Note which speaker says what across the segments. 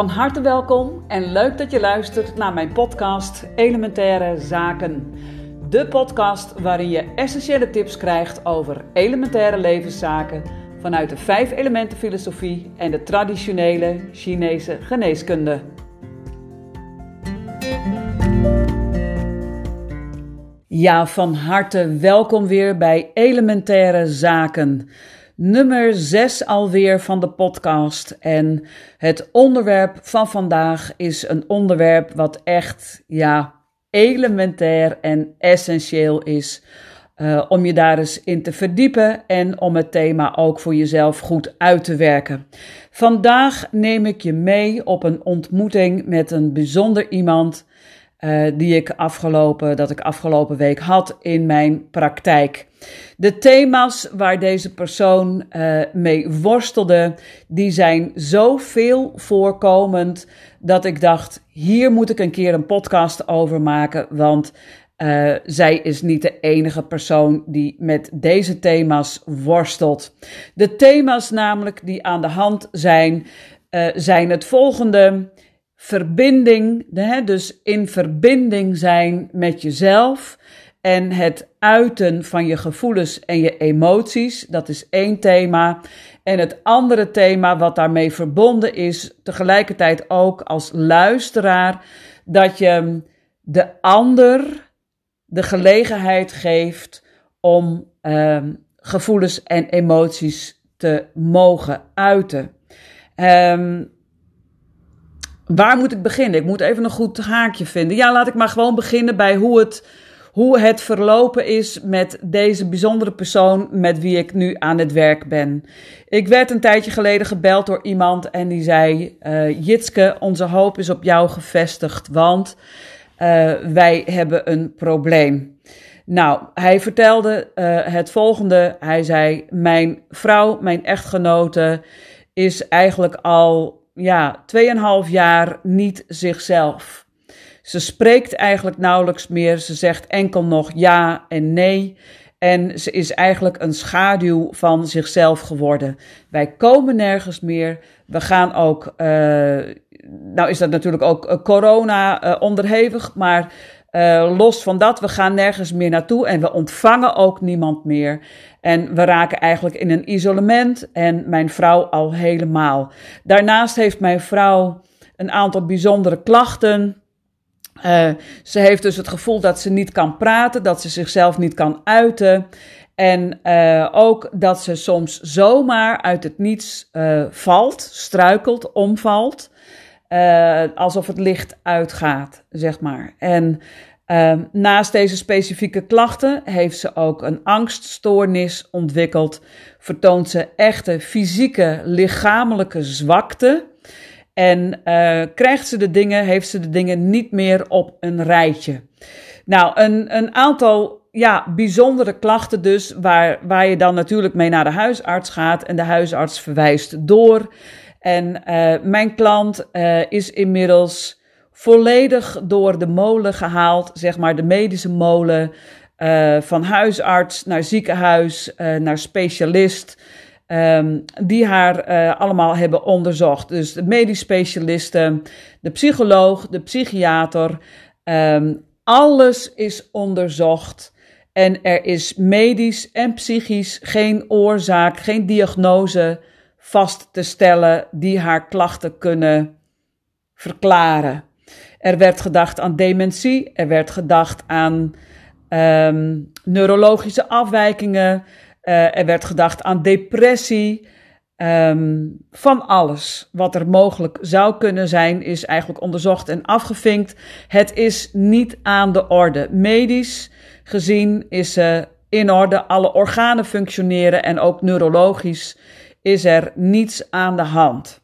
Speaker 1: Van harte welkom en leuk dat je luistert naar mijn podcast Elementaire Zaken. De podcast waarin je essentiële tips krijgt over elementaire levenszaken vanuit de vijf elementen filosofie en de traditionele Chinese geneeskunde. Ja, van harte welkom weer bij Elementaire Zaken nummer 6 alweer van de podcast. En het onderwerp van vandaag is een onderwerp wat echt, ja, elementair en essentieel is. Uh, om je daar eens in te verdiepen en om het thema ook voor jezelf goed uit te werken. Vandaag neem ik je mee op een ontmoeting met een bijzonder iemand uh, die ik afgelopen, dat ik afgelopen week had in mijn praktijk. De thema's waar deze persoon uh, mee worstelde, die zijn zo veel voorkomend dat ik dacht, hier moet ik een keer een podcast over maken, want uh, zij is niet de enige persoon die met deze thema's worstelt. De thema's namelijk die aan de hand zijn, zijn het volgende verbinding, hè, dus in verbinding zijn met jezelf en het uiten van je gevoelens en je emoties. Dat is één thema. En het andere thema wat daarmee verbonden is, tegelijkertijd ook als luisteraar, dat je de ander de gelegenheid geeft om um, gevoelens en emoties te mogen uiten. Um, Waar moet ik beginnen? Ik moet even een goed haakje vinden. Ja, laat ik maar gewoon beginnen bij hoe het, hoe het verlopen is met deze bijzondere persoon met wie ik nu aan het werk ben. Ik werd een tijdje geleden gebeld door iemand en die zei: uh, Jitske, onze hoop is op jou gevestigd, want uh, wij hebben een probleem. Nou, hij vertelde uh, het volgende. Hij zei: Mijn vrouw, mijn echtgenote, is eigenlijk al ja, 2,5 jaar niet zichzelf. Ze spreekt eigenlijk nauwelijks meer. Ze zegt enkel nog ja en nee. En ze is eigenlijk een schaduw van zichzelf geworden. Wij komen nergens meer. We gaan ook, uh, nou is dat natuurlijk ook uh, corona uh, onderhevig, maar uh, los van dat, we gaan nergens meer naartoe en we ontvangen ook niemand meer. En we raken eigenlijk in een isolement en mijn vrouw al helemaal. Daarnaast heeft mijn vrouw een aantal bijzondere klachten. Uh, ze heeft dus het gevoel dat ze niet kan praten, dat ze zichzelf niet kan uiten. En uh, ook dat ze soms zomaar uit het niets valt, struikelt, omvalt. Uh, alsof het licht uitgaat, zeg maar. En uh, naast deze specifieke klachten heeft ze ook een angststoornis ontwikkeld. Vertoont ze echte fysieke, lichamelijke zwakte. En uh, krijgt ze de dingen, heeft ze de dingen niet meer op een rijtje. Nou, een, een aantal ja, bijzondere klachten dus, waar, waar je dan natuurlijk mee naar de huisarts gaat en de huisarts verwijst door. En uh, mijn klant uh, is inmiddels volledig door de molen gehaald, zeg maar de medische molen, uh, van huisarts naar ziekenhuis, naar specialist. Um, die haar allemaal hebben onderzocht. Dus de medisch specialisten, de psycholoog, de psychiater. Um, alles is onderzocht. En er is medisch en psychisch geen oorzaak, geen diagnose vast te stellen die haar klachten kunnen verklaren. Er werd gedacht aan dementie, er werd gedacht aan um, neurologische afwijkingen, uh, er werd gedacht aan depressie. Um, van alles wat er mogelijk zou kunnen zijn, is eigenlijk onderzocht en afgevinkt. Het is niet aan de orde. Medisch gezien is ze in orde. Alle organen functioneren en ook neurologisch is er niets aan de hand.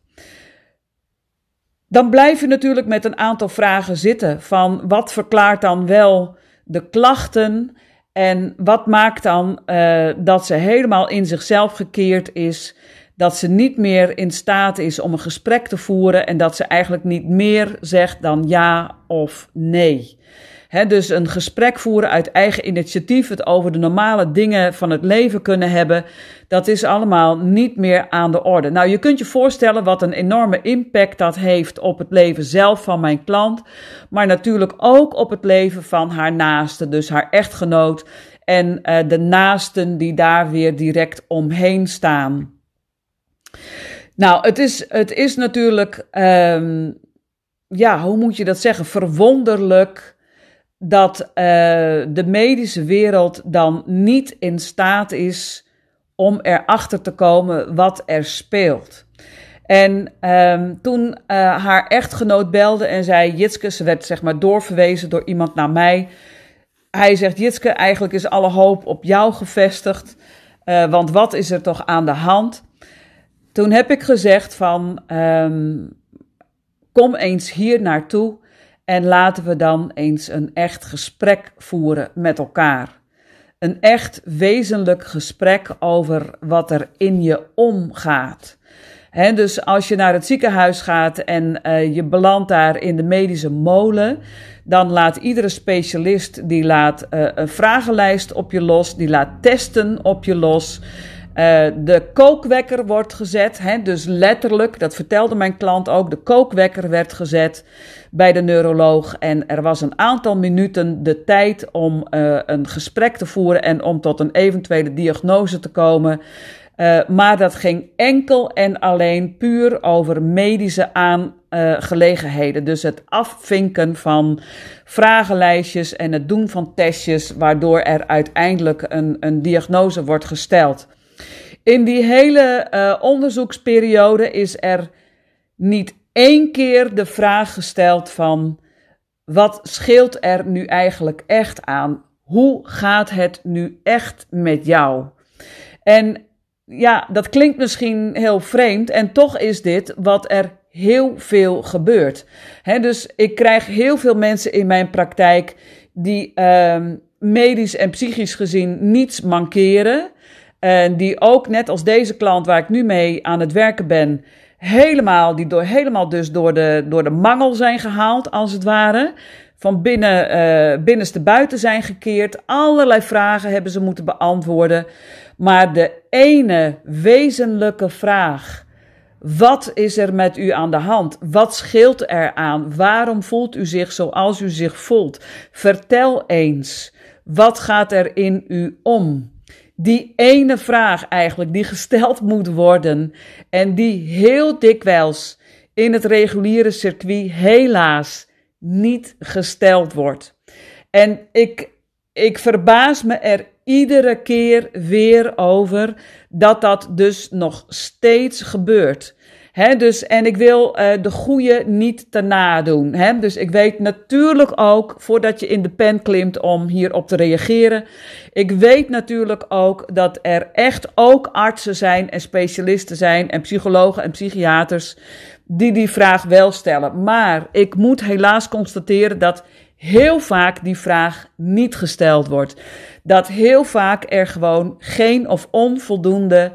Speaker 1: Dan blijf je natuurlijk met een aantal vragen zitten van wat verklaart dan wel de klachten en wat maakt dan uh, dat ze helemaal in zichzelf gekeerd is, dat ze niet meer in staat is om een gesprek te voeren en dat ze eigenlijk niet meer zegt dan ja of nee. Dus een gesprek voeren uit eigen initiatief, het over de normale dingen van het leven kunnen hebben, dat is allemaal niet meer aan de orde. Nou, je kunt je voorstellen wat een enorme impact dat heeft op het leven zelf van mijn klant, maar natuurlijk ook op het leven van haar naaste, dus haar echtgenoot en uh, de naasten die daar weer direct omheen staan. Nou, het is, het is natuurlijk, um, ja, hoe moet je dat zeggen, verwonderlijk dat uh, de medische wereld dan niet in staat is om erachter te komen wat er speelt. En um, toen uh, haar echtgenoot belde en zei: Jitske, ze werd zeg maar doorverwezen door iemand naar mij. Hij zegt: Jitske, eigenlijk is alle hoop op jou gevestigd. Uh, want wat is er toch aan de hand? Toen heb ik gezegd: van um, kom eens hier naartoe en laten we dan eens een echt gesprek voeren met elkaar. Een echt wezenlijk gesprek over wat er in je omgaat. Dus als je naar het ziekenhuis gaat en uh, je belandt daar in de medische molen, dan laat iedere specialist die laat uh, een vragenlijst op je los, die laat testen op je los. Uh, de kookwekker wordt gezet, hè, dus letterlijk, dat vertelde mijn klant ook, de kookwekker werd gezet bij de neuroloog. En er was een aantal minuten de tijd om uh, een gesprek te voeren en om tot een eventuele diagnose te komen. Uh, maar dat ging enkel en alleen puur over medische aangelegenheden. Dus het afvinken van vragenlijstjes en het doen van testjes, waardoor er uiteindelijk een, een diagnose wordt gesteld. In die hele uh, onderzoeksperiode is er niet één keer de vraag gesteld van wat scheelt er nu eigenlijk echt aan? Hoe gaat het nu echt met jou? En ja, dat klinkt misschien heel vreemd en toch is dit wat er heel veel gebeurt. Dus ik krijg heel veel mensen in mijn praktijk die uh, medisch en psychisch gezien niets mankeren. En die ook, net als deze klant waar ik nu mee aan het werken ben, helemaal, die door, helemaal dus door de, door de mangel zijn gehaald, als het ware. Van binnen, uh, binnenste buiten zijn gekeerd. Allerlei vragen hebben ze moeten beantwoorden. Maar de ene wezenlijke vraag. Wat is er met u aan de hand? Wat scheelt er aan? Waarom voelt u zich zoals u zich voelt? Vertel eens. Wat gaat er in u om? Die ene vraag eigenlijk die gesteld moet worden en die heel dikwijls in het reguliere circuit helaas niet gesteld wordt. En ik, ik verbaas me er iedere keer weer over dat dat dus nog steeds gebeurt. He, dus, en ik wil uh, de goede niet te nadoen. He, dus ik weet natuurlijk ook, voordat je in de pen klimt om hierop te reageren. Ik weet natuurlijk ook dat er echt ook artsen zijn en specialisten zijn en psychologen en psychiaters die die vraag wel stellen. Maar ik moet helaas constateren dat heel vaak die vraag niet gesteld wordt. Dat heel vaak er gewoon geen of onvoldoende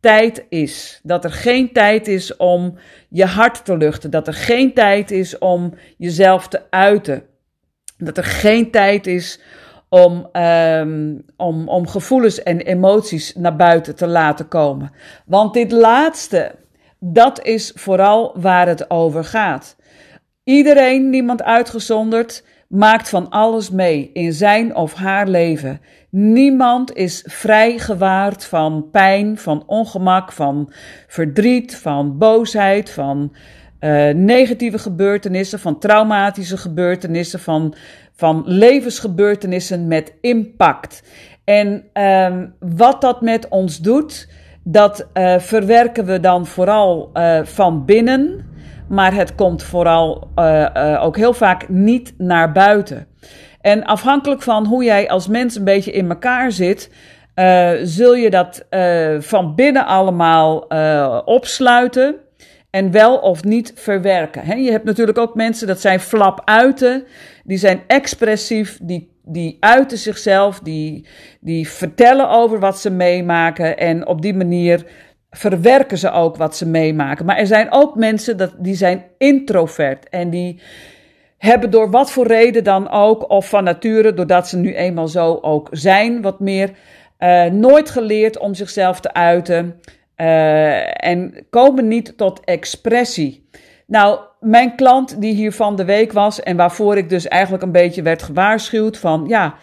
Speaker 1: tijd is. Dat er geen tijd is om je hart te luchten. Dat er geen tijd is om jezelf te uiten. Dat er geen tijd is om, um, om, om gevoelens en emoties naar buiten te laten komen. Want dit laatste, dat is vooral waar het over gaat. Iedereen, niemand uitgezonderd, maakt van alles mee in zijn of haar leven. Niemand is vrijgewaard van pijn, van ongemak, van verdriet, van boosheid, van uh, negatieve gebeurtenissen, van traumatische gebeurtenissen, van, van levensgebeurtenissen met impact. En um, wat dat met ons doet, dat uh, verwerken we dan vooral uh, van binnen maar het komt vooral ook heel vaak niet naar buiten. En afhankelijk van hoe jij als mens een beetje in elkaar zit, uh, zul je dat van binnen allemaal opsluiten en wel of niet verwerken. Je hebt natuurlijk ook mensen, dat zijn flap uiten, die zijn expressief, die die uiten zichzelf, die, die vertellen over wat ze meemaken en op die manier verwerken ze ook wat ze meemaken. Maar er zijn ook mensen dat, die zijn introvert en die, hebben door wat voor reden dan ook, of van nature, doordat ze nu eenmaal zo ook zijn, wat meer, uh, nooit geleerd om zichzelf te uiten uh, en komen niet tot expressie. Nou, mijn klant die hier van de week was en waarvoor ik dus eigenlijk een beetje werd gewaarschuwd van ja,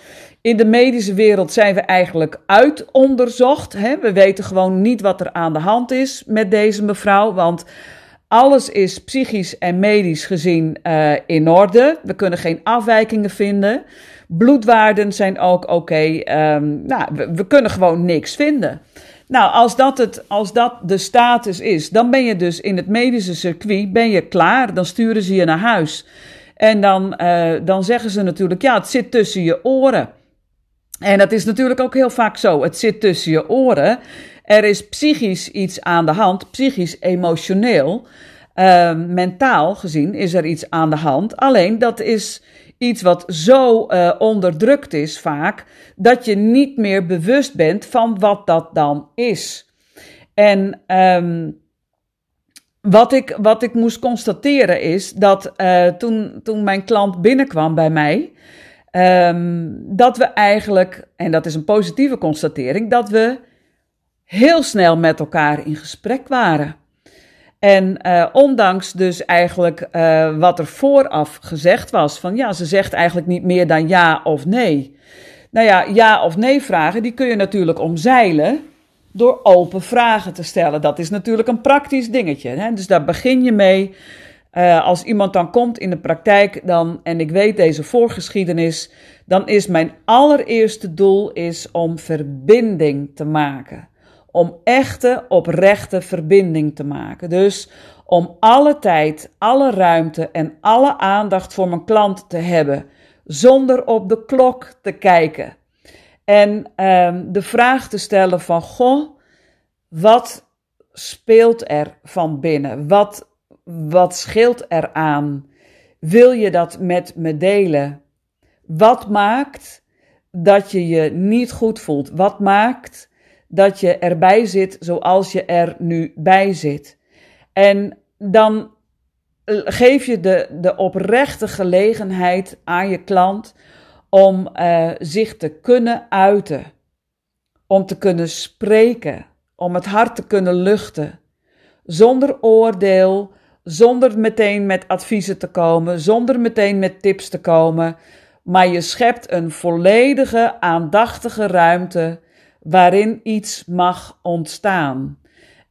Speaker 1: in de medische wereld zijn we eigenlijk uitonderzocht. Hè? We weten gewoon niet wat er aan de hand is met deze mevrouw, want alles is psychisch en medisch gezien uh, in orde. We kunnen geen afwijkingen vinden. Bloedwaarden zijn ook oké. Um, nou, we, kunnen gewoon niks vinden. Nou, als dat, het, als dat de status is, dan ben je dus in het medische circuit ben je klaar. Dan sturen ze je naar huis. En dan, uh, dan zeggen ze natuurlijk, ja, het zit tussen je oren. En dat is natuurlijk ook heel vaak zo. Het zit tussen je oren. Er is psychisch iets aan de hand, psychisch, emotioneel. Uh, mentaal gezien is er iets aan de hand. Alleen dat is iets wat zo uh, onderdrukt is vaak, dat je niet meer bewust bent van wat dat dan is. En um, wat, ik, wat ik moest constateren is dat uh, toen, toen mijn klant binnenkwam bij mij, um, dat we eigenlijk, en dat is een positieve constatering, dat we heel snel met elkaar in gesprek waren. En uh, ondanks dus eigenlijk uh, wat er vooraf gezegd was, van ja, ze zegt eigenlijk niet meer dan ja of nee. Nou ja, ja of nee vragen, die kun je natuurlijk omzeilen door open vragen te stellen. Dat is natuurlijk een praktisch dingetje. Hè? Dus daar begin je mee. Uh, als iemand dan komt in de praktijk dan, en ik weet deze voorgeschiedenis, dan is mijn allereerste doel is om verbinding te maken om echte, oprechte verbinding te maken. Dus om alle tijd, alle ruimte en alle aandacht voor mijn klant te hebben, zonder op de klok te kijken. En um, de vraag te stellen van, goh, wat speelt er van binnen? Wat, wat scheelt er aan? Wil je dat met me delen? Wat maakt dat je je niet goed voelt? Wat maakt dat je erbij zit zoals je er nu bij zit. En dan eh, geef je de, de oprechte gelegenheid aan je klant om uh, zich te kunnen uiten, om te kunnen spreken, om het hart te kunnen luchten, zonder oordeel, zonder meteen met adviezen te komen, zonder meteen met tips te komen, maar je schept een volledige, aandachtige ruimte waarin iets mag ontstaan.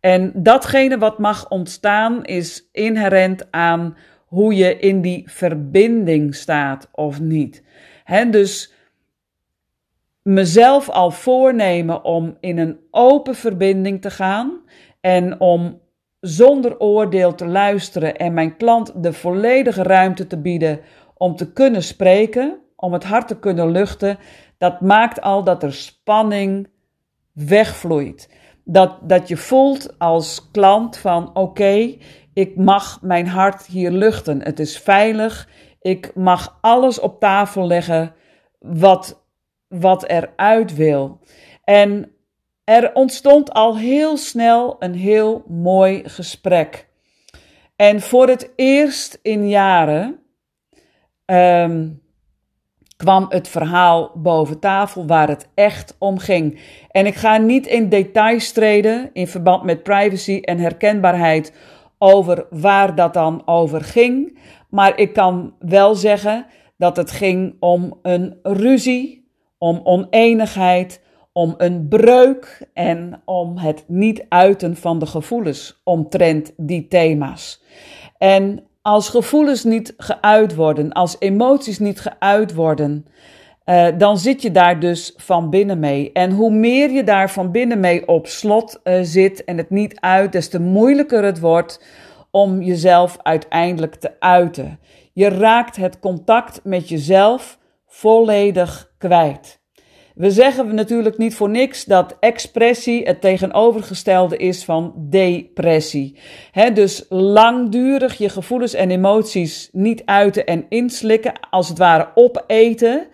Speaker 1: En datgene wat mag ontstaan is inherent aan hoe je in die verbinding staat of niet. Dus mezelf al voornemen om in een open verbinding te gaan en om zonder oordeel te luisteren en mijn klant de volledige ruimte te bieden om te kunnen spreken, om het hart te kunnen luchten, dat maakt al dat er spanning wegvloeit. Dat, dat je voelt als klant van oké, ik mag mijn hart hier luchten. Het is veilig. Ik mag alles op tafel leggen wat, wat eruit wil. En er ontstond al heel snel een heel mooi gesprek. En voor het eerst in jaren um, kwam het verhaal boven tafel waar het echt om ging. En ik ga niet in details treden in verband met privacy en herkenbaarheid over waar dat dan over ging. Maar ik kan wel zeggen dat het ging om een ruzie, om oneenigheid, om een breuk en om het niet uiten van de gevoelens omtrent die thema's. En als gevoelens niet geuit worden, als emoties niet geuit worden, uh, dan zit je daar dus van binnen mee. En hoe meer je daar van binnen mee op slot uh, zit en het niet uit, des te moeilijker het wordt om jezelf uiteindelijk te uiten. Je raakt het contact met jezelf volledig kwijt. We zeggen natuurlijk niet voor niks dat expressie het tegenovergestelde is van depressie. Dus langdurig je gevoelens en emoties niet uiten en inslikken, als het ware opeten,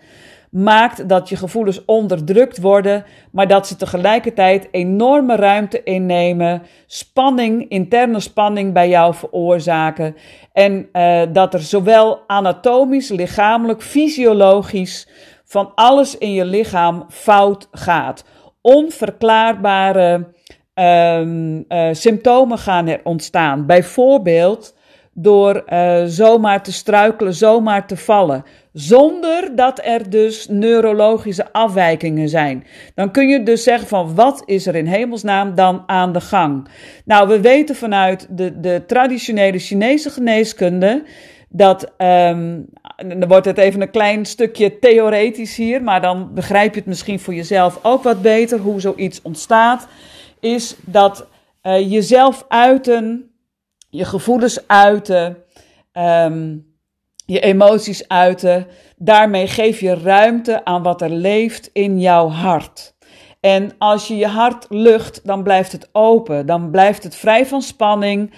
Speaker 1: maakt dat je gevoelens onderdrukt worden, maar dat ze tegelijkertijd enorme ruimte innemen, spanning, interne spanning bij jou veroorzaken. En uh, dat er zowel anatomisch, lichamelijk, fysiologisch van alles in je lichaam fout gaat. Onverklaarbare um, uh, symptomen gaan er ontstaan. Bijvoorbeeld door uh, zomaar te struikelen, zomaar te vallen. Zonder dat er dus neurologische afwijkingen zijn. Dan kun je dus zeggen van wat is er in hemelsnaam dan aan de gang? Nou, we weten vanuit de, de traditionele Chinese geneeskunde dat, um, dan wordt het even een klein stukje theoretisch hier, maar dan begrijp je het misschien voor jezelf ook wat beter hoe zoiets ontstaat. Is dat uh, jezelf uiten, je gevoelens uiten, um, je emoties uiten. Daarmee geef je ruimte aan wat er leeft in jouw hart. En als je je hart lucht, dan blijft het open. Dan blijft het vrij van spanning.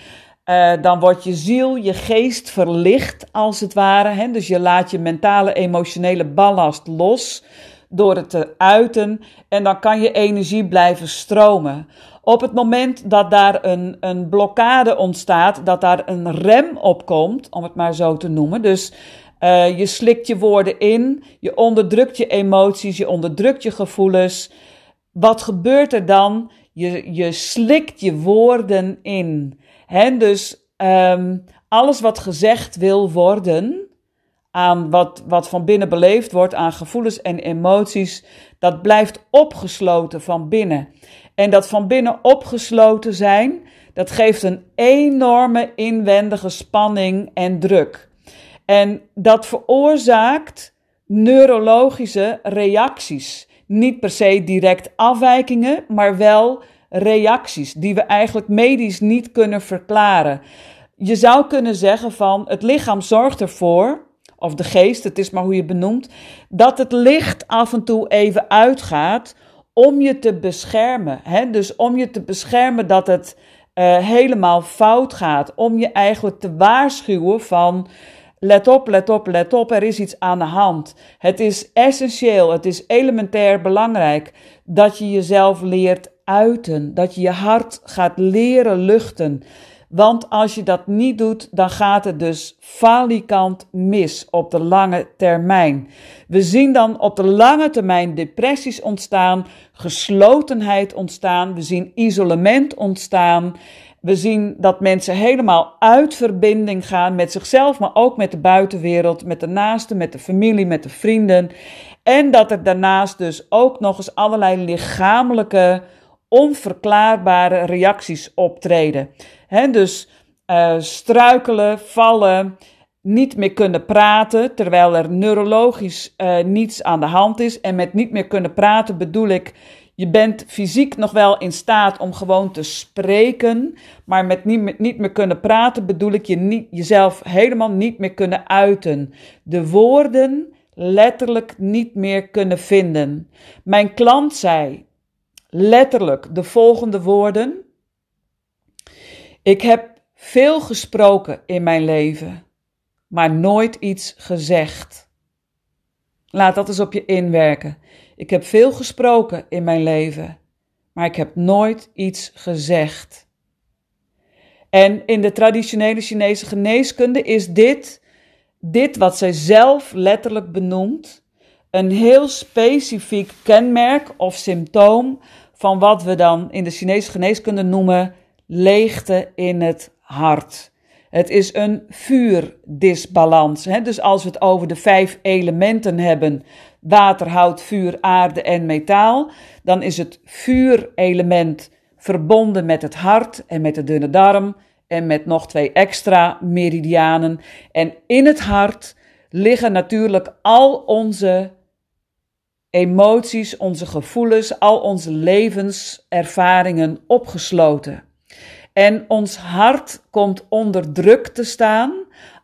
Speaker 1: Uh, dan wordt je ziel, je geest verlicht, als het ware. Hè? Dus je laat je mentale, emotionele ballast los door het te uiten. En dan kan je energie blijven stromen. Op het moment dat daar een, een blokkade ontstaat, dat daar een rem op komt, om het maar zo te noemen. Dus uh, je slikt je woorden in, je onderdrukt je emoties, je onderdrukt je gevoelens. Wat gebeurt er dan? Je, je slikt je woorden in. He, dus um, alles wat gezegd wil worden, aan wat, wat van binnen beleefd wordt, aan gevoelens en emoties, dat blijft opgesloten van binnen. En dat van binnen opgesloten zijn, dat geeft een enorme inwendige spanning en druk. En dat veroorzaakt neurologische reacties. Niet per se direct afwijkingen, maar wel reacties die we eigenlijk medisch niet kunnen verklaren. Je zou kunnen zeggen van het lichaam zorgt ervoor, of de geest, het is maar hoe je benoemt, dat het licht af en toe even uitgaat om je te beschermen. Hè? Dus om je te beschermen dat het uh, helemaal fout gaat. Om je eigenlijk te waarschuwen van. Let op, let op, let op, er is iets aan de hand. Het is essentieel, het is elementair belangrijk dat je jezelf leert uiten, dat je je hart gaat leren luchten. Want als je dat niet doet, dan gaat het dus falikant mis op de lange termijn. We zien dan op de lange termijn depressies ontstaan, geslotenheid ontstaan, we zien isolement ontstaan. We zien dat mensen helemaal uit verbinding gaan met zichzelf, maar ook met de buitenwereld, met de naasten, met de familie, met de vrienden. En dat er daarnaast dus ook nog eens allerlei lichamelijke onverklaarbare reacties optreden. He, dus uh, struikelen, vallen, niet meer kunnen praten, terwijl er neurologisch uh, niets aan de hand is. En met niet meer kunnen praten bedoel ik, je bent fysiek nog wel in staat om gewoon te spreken, maar met niet meer, niet meer kunnen praten bedoel ik je niet, jezelf helemaal niet meer kunnen uiten. De woorden letterlijk niet meer kunnen vinden. Mijn klant zei, letterlijk de volgende woorden. Ik heb veel gesproken in mijn leven, maar nooit iets gezegd. Laat dat eens op je inwerken. Ik heb veel gesproken in mijn leven, maar ik heb nooit iets gezegd. En in de traditionele Chinese geneeskunde is dit, dit wat zij zelf letterlijk benoemt, een heel specifiek kenmerk of symptoom van wat we dan in de Chinese geneeskunde noemen leegte in het hart. Het is een vuurdisbalans. Hè? Dus als we het over de vijf elementen hebben: water, hout, vuur, aarde en metaal, dan is het vuurelement verbonden met het hart en met de dunne darm en met nog twee extra meridianen. En in het hart liggen natuurlijk al onze emoties, onze gevoelens, al onze levenservaringen opgesloten. En ons hart komt onder druk te staan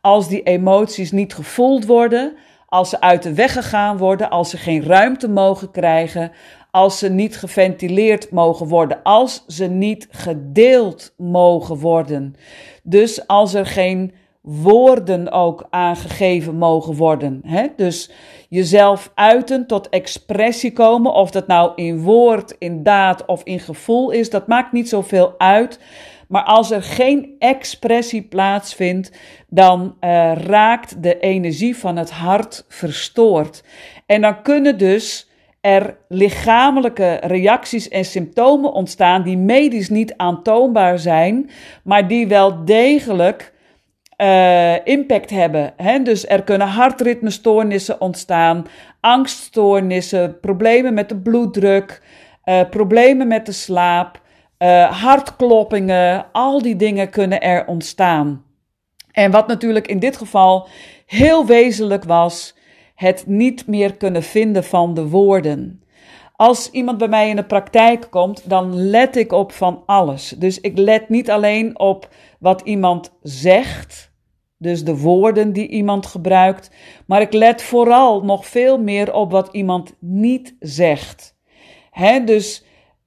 Speaker 1: als die emoties niet gevoeld worden, als ze uit de weg gegaan worden, als ze geen ruimte mogen krijgen, als ze niet geventileerd mogen worden, als ze niet gedeeld mogen worden. Dus als er geen woorden ook aangegeven mogen worden. Hè? Dus jezelf uiten, tot expressie komen, of dat nou in woord, in daad of in gevoel is, dat maakt niet zoveel uit. Maar als er geen expressie plaatsvindt, dan uh, raakt de energie van het hart verstoord. En dan kunnen dus er lichamelijke reacties en symptomen ontstaan die medisch niet aantoonbaar zijn, maar die wel degelijk uh, impact hebben. Hè? Dus er kunnen hartritmestoornissen ontstaan, angststoornissen, problemen met de bloeddruk, uh, problemen met de slaap, uh, hartkloppingen, al die dingen kunnen er ontstaan. En wat natuurlijk in dit geval heel wezenlijk was, het niet meer kunnen vinden van de woorden. Als iemand bij mij in de praktijk komt, dan let ik op van alles. Dus ik let niet alleen op wat iemand zegt, dus de woorden die iemand gebruikt, maar ik let vooral nog veel meer op wat iemand niet zegt. Dus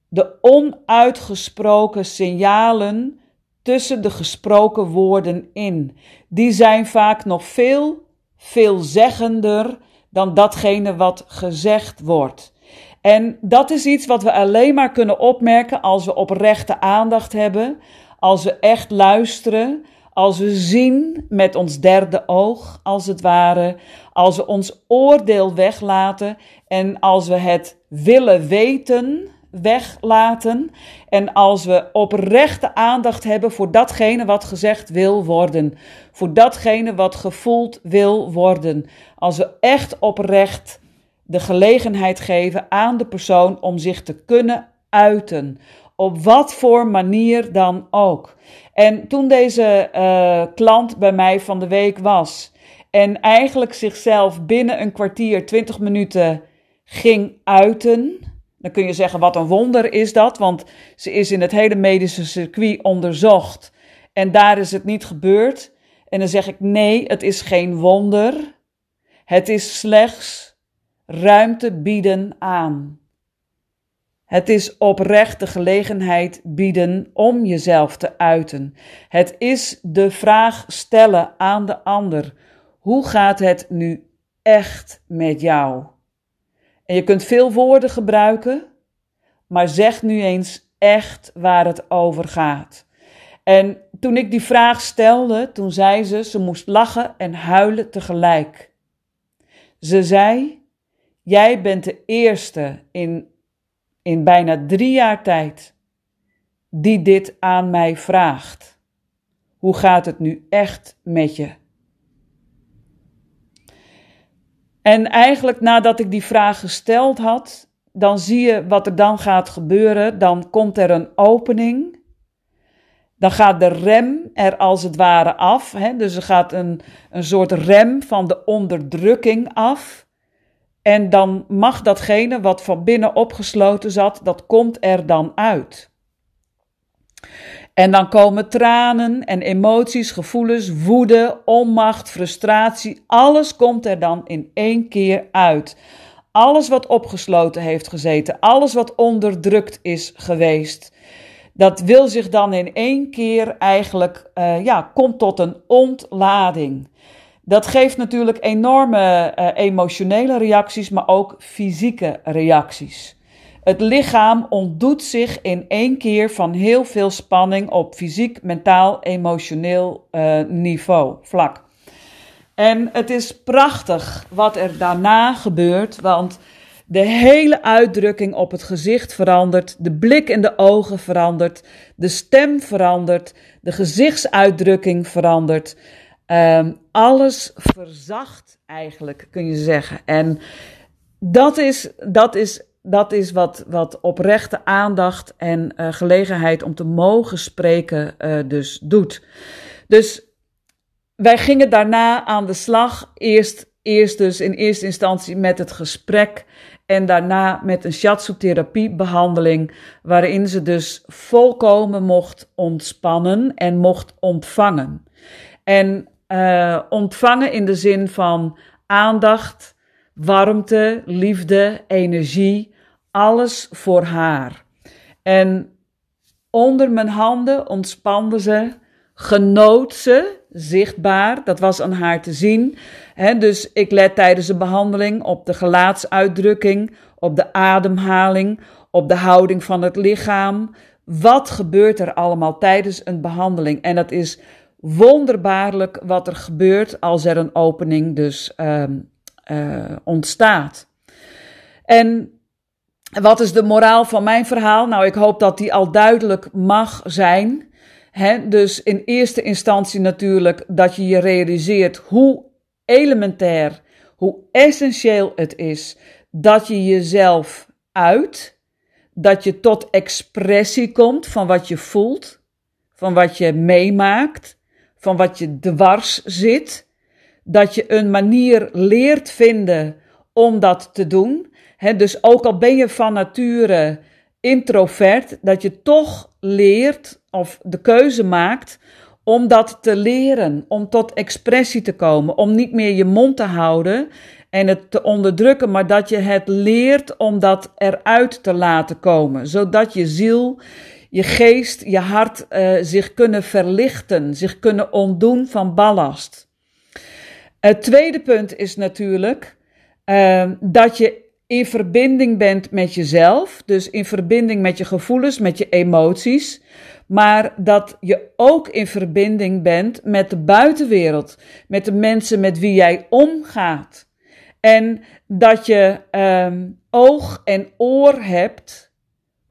Speaker 1: de onuitgesproken signalen tussen de gesproken woorden in, die zijn vaak nog veel veelzeggender dan datgene wat gezegd wordt. En dat is iets wat we alleen maar kunnen opmerken als we oprechte aandacht hebben, als we echt luisteren, als we zien met ons derde oog, als het ware, als we ons oordeel weglaten en als we het willen weten weglaten en als we oprechte aandacht hebben voor datgene wat gezegd wil worden, voor datgene wat gevoeld wil worden, als we echt oprecht de gelegenheid geven aan de persoon om zich te kunnen uiten, op wat voor manier dan ook. En toen deze uh, klant bij mij van de week was en eigenlijk zichzelf binnen een kwartier, twintig minuten ging uiten, dan kun je zeggen wat een wonder is dat, want ze is in het hele medische circuit onderzocht en daar is het niet gebeurd. En dan zeg ik nee, het is geen wonder. Het is slechts ruimte bieden aan. Het is oprecht de gelegenheid bieden om jezelf te uiten. Het is de vraag stellen aan de ander: hoe gaat het nu echt met jou? En je kunt veel woorden gebruiken, maar zeg nu eens echt waar het over gaat. En toen ik die vraag stelde, toen zei ze, ze moest lachen en huilen tegelijk. Ze zei: Jij bent de eerste in in bijna drie jaar tijd die dit aan mij vraagt. Hoe gaat het nu echt met je? En eigenlijk nadat ik die vraag gesteld had, dan zie je wat er dan gaat gebeuren. Dan komt er een opening. Dan gaat de rem er als het ware af. Hè? Dus er gaat een, een soort rem van de onderdrukking af. En dan mag datgene wat van binnen opgesloten zat, dat komt er dan uit. En dan komen tranen en emoties, gevoelens, woede, onmacht, frustratie, alles komt er dan in één keer uit. Alles wat opgesloten heeft gezeten, alles wat onderdrukt is geweest, dat wil zich dan in één keer eigenlijk, uh, ja, komt tot een ontlading. Dat geeft natuurlijk enorme uh, emotionele reacties, maar ook fysieke reacties. Het lichaam ontdoet zich in één keer van heel veel spanning op fysiek, mentaal, emotioneel uh, niveau, vlak. En het is prachtig wat er daarna gebeurt, want de hele uitdrukking op het gezicht verandert, de blik in de ogen verandert, de stem verandert, de gezichtsuitdrukking verandert. Um, alles verzacht eigenlijk, kun je zeggen. En dat is, dat is, dat is wat, wat oprechte aandacht en uh, gelegenheid om te mogen spreken uh, dus doet. Dus wij gingen daarna aan de slag. Eerst, eerst dus in eerste instantie met het gesprek en daarna met een shiatsu-therapiebehandeling, waarin ze dus volkomen mocht ontspannen en mocht ontvangen. En uh, ontvangen in de zin van aandacht, warmte, liefde, energie, alles voor haar. En onder mijn handen ontspande ze, genoot ze zichtbaar. Dat was aan haar te zien. dus ik let tijdens de behandeling op de gelaatsuitdrukking, op de ademhaling, op de houding van het lichaam. Wat gebeurt er allemaal tijdens een behandeling? En dat is wonderbaarlijk wat er gebeurt als er een opening dus uh, ontstaat. En wat is de moraal van mijn verhaal? Nou, ik hoop dat die al duidelijk mag zijn. dus in eerste instantie natuurlijk dat je je realiseert hoe elementair, hoe essentieel het is dat je jezelf uit, dat je tot expressie komt van wat je voelt, van wat je meemaakt, van wat je dwars zit, dat je een manier leert vinden om dat te doen. Dus ook al ben je van nature introvert, dat je toch leert of de keuze maakt om dat te leren, om tot expressie te komen, om niet meer je mond te houden en het te onderdrukken, maar dat je het leert om dat eruit te laten komen, zodat je ziel, je geest, je hart uh, zich kunnen verlichten, zich kunnen ontdoen van ballast. Het tweede punt is natuurlijk uh, dat je in verbinding bent met jezelf, dus in verbinding met je gevoelens, met je emoties, maar dat je ook in verbinding bent met de buitenwereld, met de mensen met wie jij omgaat. En dat je um, oog en oor hebt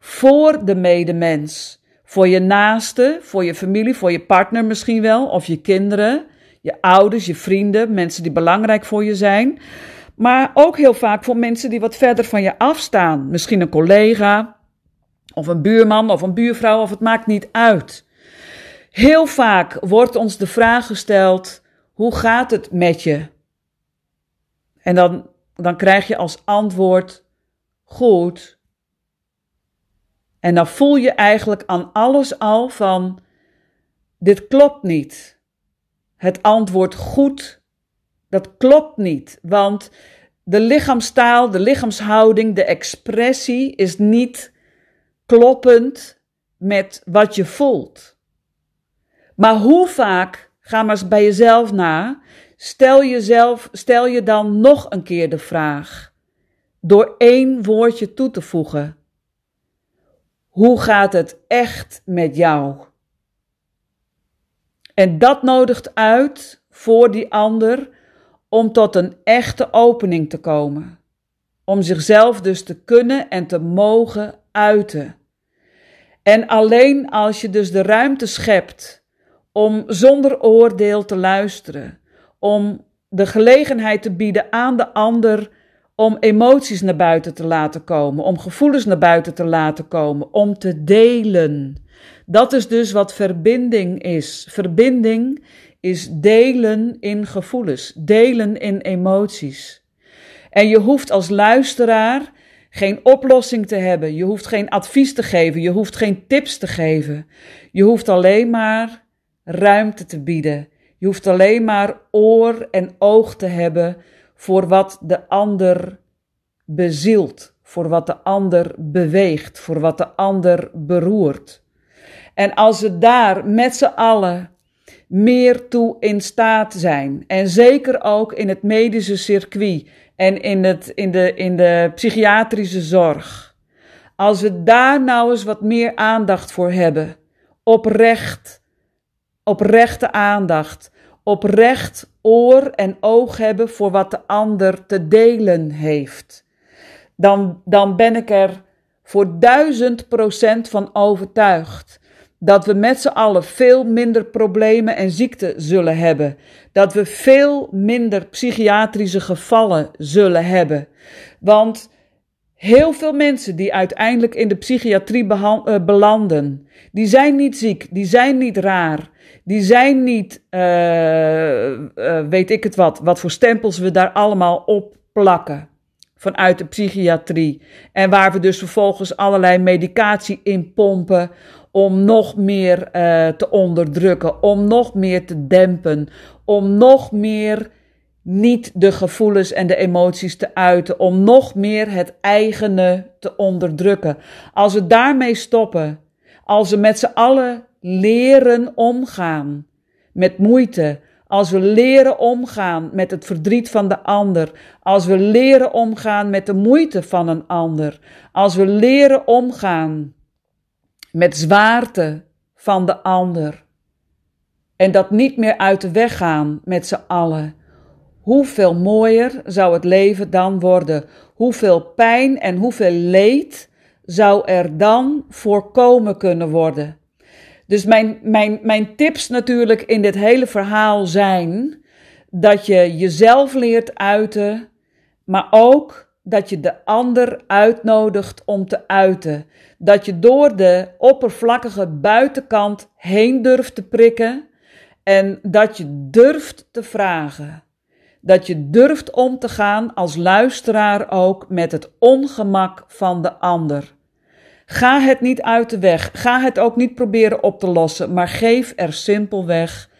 Speaker 1: voor de medemens, voor je naaste, voor je familie, voor je partner misschien wel, of je kinderen, je ouders, je vrienden, mensen die belangrijk voor je zijn. Maar ook heel vaak voor mensen die wat verder van je afstaan. Misschien een collega, of een buurman, of een buurvrouw, of het maakt niet uit. Heel vaak wordt ons de vraag gesteld: hoe gaat het met je? En dan, dan krijg je als antwoord: goed. En dan voel je eigenlijk aan alles al van: dit klopt niet. Het antwoord goed dat klopt niet, want de lichaamstaal, de lichaamshouding, de expressie is niet kloppend met wat je voelt. Maar hoe vaak, ga maar eens bij jezelf na, stel, jezelf, stel je dan nog een keer de vraag, door één woordje toe te voegen. Hoe gaat het echt met jou? En dat nodigt uit voor die ander om tot een echte opening te komen. Om zichzelf dus te kunnen en te mogen uiten. En alleen als je dus de ruimte schept om zonder oordeel te luisteren, om de gelegenheid te bieden aan de ander om emoties naar buiten te laten komen, om gevoelens naar buiten te laten komen, om te delen. Dat is dus wat verbinding is. Verbinding is delen in gevoelens, delen in emoties. En je hoeft als luisteraar geen oplossing te hebben, je hoeft geen advies te geven, je hoeft geen tips te geven. Je hoeft alleen maar ruimte te bieden. Je hoeft alleen maar oor en oog te hebben voor wat de ander bezielt, voor wat de ander beweegt, voor wat de ander beroert. En als we daar met z'n allen meer toe in staat zijn. En zeker ook in het medische circuit en in, het, in, de, in de psychiatrische zorg. Als we daar nou eens wat meer aandacht voor hebben, oprecht, oprechte aandacht, oprecht oor en oog hebben voor wat de ander te delen heeft, dan, dan ben ik er voor duizend procent van overtuigd dat we met z'n allen veel minder problemen en ziekten zullen hebben. Dat we veel minder psychiatrische gevallen zullen hebben. Want heel veel mensen die uiteindelijk in de psychiatrie uh, belanden, die zijn niet ziek, die zijn niet raar. Die zijn niet, uh, uh, weet ik het wat, wat voor stempels we daar allemaal op plakken vanuit de psychiatrie. En waar we dus vervolgens allerlei medicatie in pompen om nog meer uh, te onderdrukken, om nog meer te dempen, om nog meer niet de gevoelens en de emoties te uiten, om nog meer het eigene te onderdrukken. Als we daarmee stoppen, als we met z'n allen leren omgaan met moeite, als we leren omgaan met het verdriet van de ander, als we leren omgaan met de moeite van een ander, als we leren omgaan met zwaarte van de ander en dat niet meer uit de weg gaan met z'n allen, hoeveel mooier zou het leven dan worden? Hoeveel pijn en hoeveel leed zou er dan voorkomen kunnen worden? Dus mijn, mijn, mijn tips natuurlijk in dit hele verhaal zijn dat je jezelf leert uiten, maar ook dat je de ander uitnodigt om te uiten. Dat je door de oppervlakkige buitenkant heen durft te prikken en dat je durft te vragen. Dat je durft om te gaan als luisteraar ook met het ongemak van de ander. Ga het niet uit de weg. Ga het ook niet proberen op te lossen, maar geef er simpelweg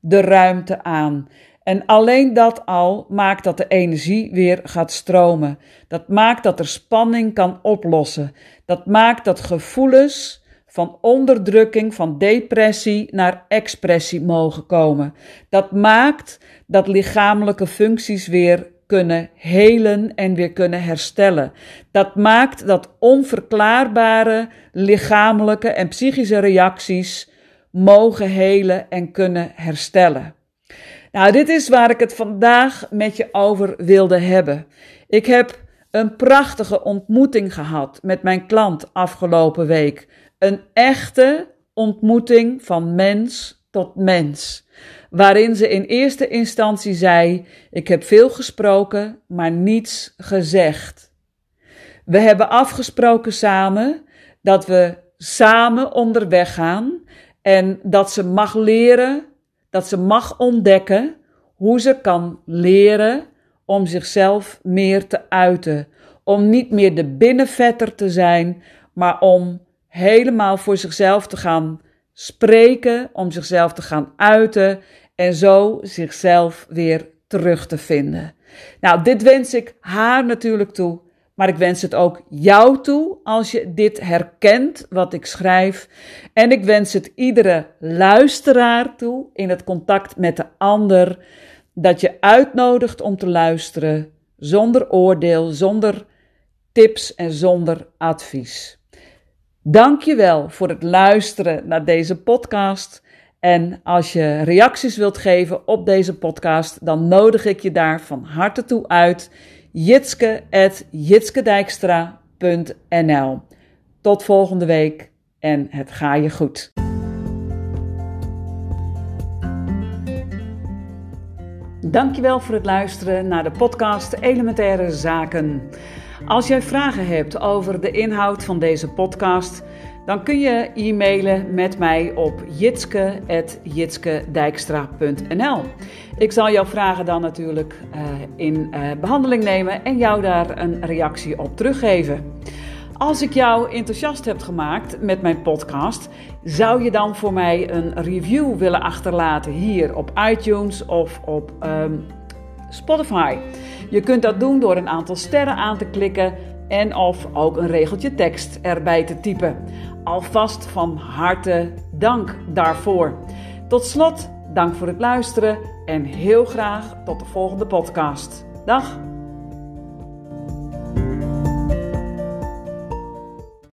Speaker 1: de ruimte aan. En alleen dat al maakt dat de energie weer gaat stromen. Dat maakt dat er spanning kan oplossen. Dat maakt dat gevoelens van onderdrukking, van depressie naar expressie mogen komen. Dat maakt dat lichamelijke functies weer kunnen helen en weer kunnen herstellen. Dat maakt dat onverklaarbare lichamelijke en psychische reacties mogen helen en kunnen herstellen. Nou, dit is waar ik het vandaag met je over wilde hebben. Ik heb een prachtige ontmoeting gehad met mijn klant afgelopen week. Een echte ontmoeting van mens tot mens waarin ze in eerste instantie zei: Ik heb veel gesproken, maar niets gezegd. We hebben afgesproken samen dat we samen onderweg gaan en dat ze mag leren, dat ze mag ontdekken hoe ze kan leren om zichzelf meer te uiten. Om niet meer de binnenvetter te zijn, maar om helemaal voor zichzelf te gaan spreken, om zichzelf te gaan uiten en zo zichzelf weer terug te vinden. Nou, dit wens ik haar natuurlijk toe, maar ik wens het ook jou toe als je dit herkent wat ik schrijf. En ik wens het iedere luisteraar toe in het contact met de ander dat je uitnodigt om te luisteren zonder oordeel, zonder tips en zonder advies. Dank je wel voor het luisteren naar deze podcast. En als je reacties wilt geven op deze podcast, dan nodig ik je daar van harte toe uit. jitske.jitskedijkstra.nl Tot volgende week en het ga je goed. Dankjewel voor het luisteren naar de podcast Elementaire Zaken. Als jij vragen hebt over de inhoud van deze podcast dan kun je e-mailen met mij op jitske.jitskedijkstra.nl. Ik zal jouw vragen dan natuurlijk uh, in uh, behandeling nemen en jou daar een reactie op teruggeven. Als ik jou enthousiast heb gemaakt met mijn podcast, zou je dan voor mij een review willen achterlaten hier op iTunes of op um, Spotify? Je kunt dat doen door een aantal sterren aan te klikken en of ook een regeltje tekst erbij te typen. Alvast van harte dank daarvoor. Tot slot, dank voor het luisteren en heel graag tot de volgende podcast. Dag!